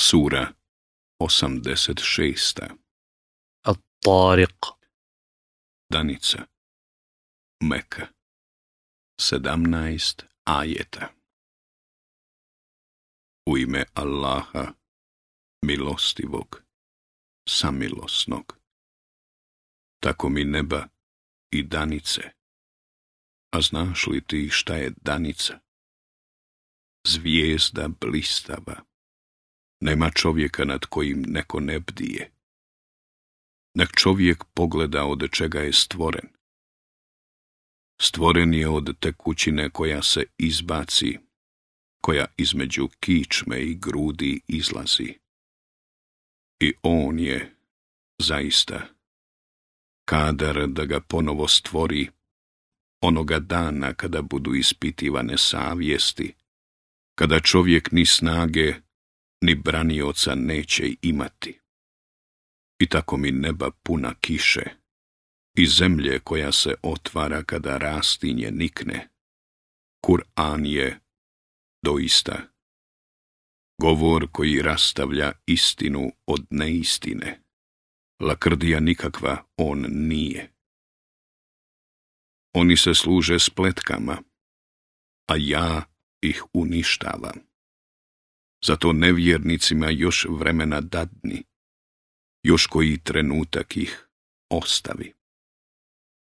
Sura 86. At-Tariq Danica Meka 17 ajeta U ime Allaha, milostivog, samilosnog. Tako mi neba i danice. A znaš li ti šta je danica? Zvijezda blistava nema čovjeka nad kojim neko ne bdije. Nek čovjek pogleda od čega je stvoren. Stvoren je od tekućine koja se izbaci, koja između kičme i grudi izlazi. I on je, zaista, kadar da ga ponovo stvori, onoga dana kada budu ispitivane savjesti, kada čovjek ni snage, ni branioca neće imati. I tako mi neba puna kiše i zemlje koja se otvara kada rastinje nikne. Kur'an je doista govor koji rastavlja istinu od neistine. Lakrdija nikakva on nije. Oni se služe spletkama, a ja ih uništavam zato nevjernicima još vremena dadni, još koji trenutak ih ostavi.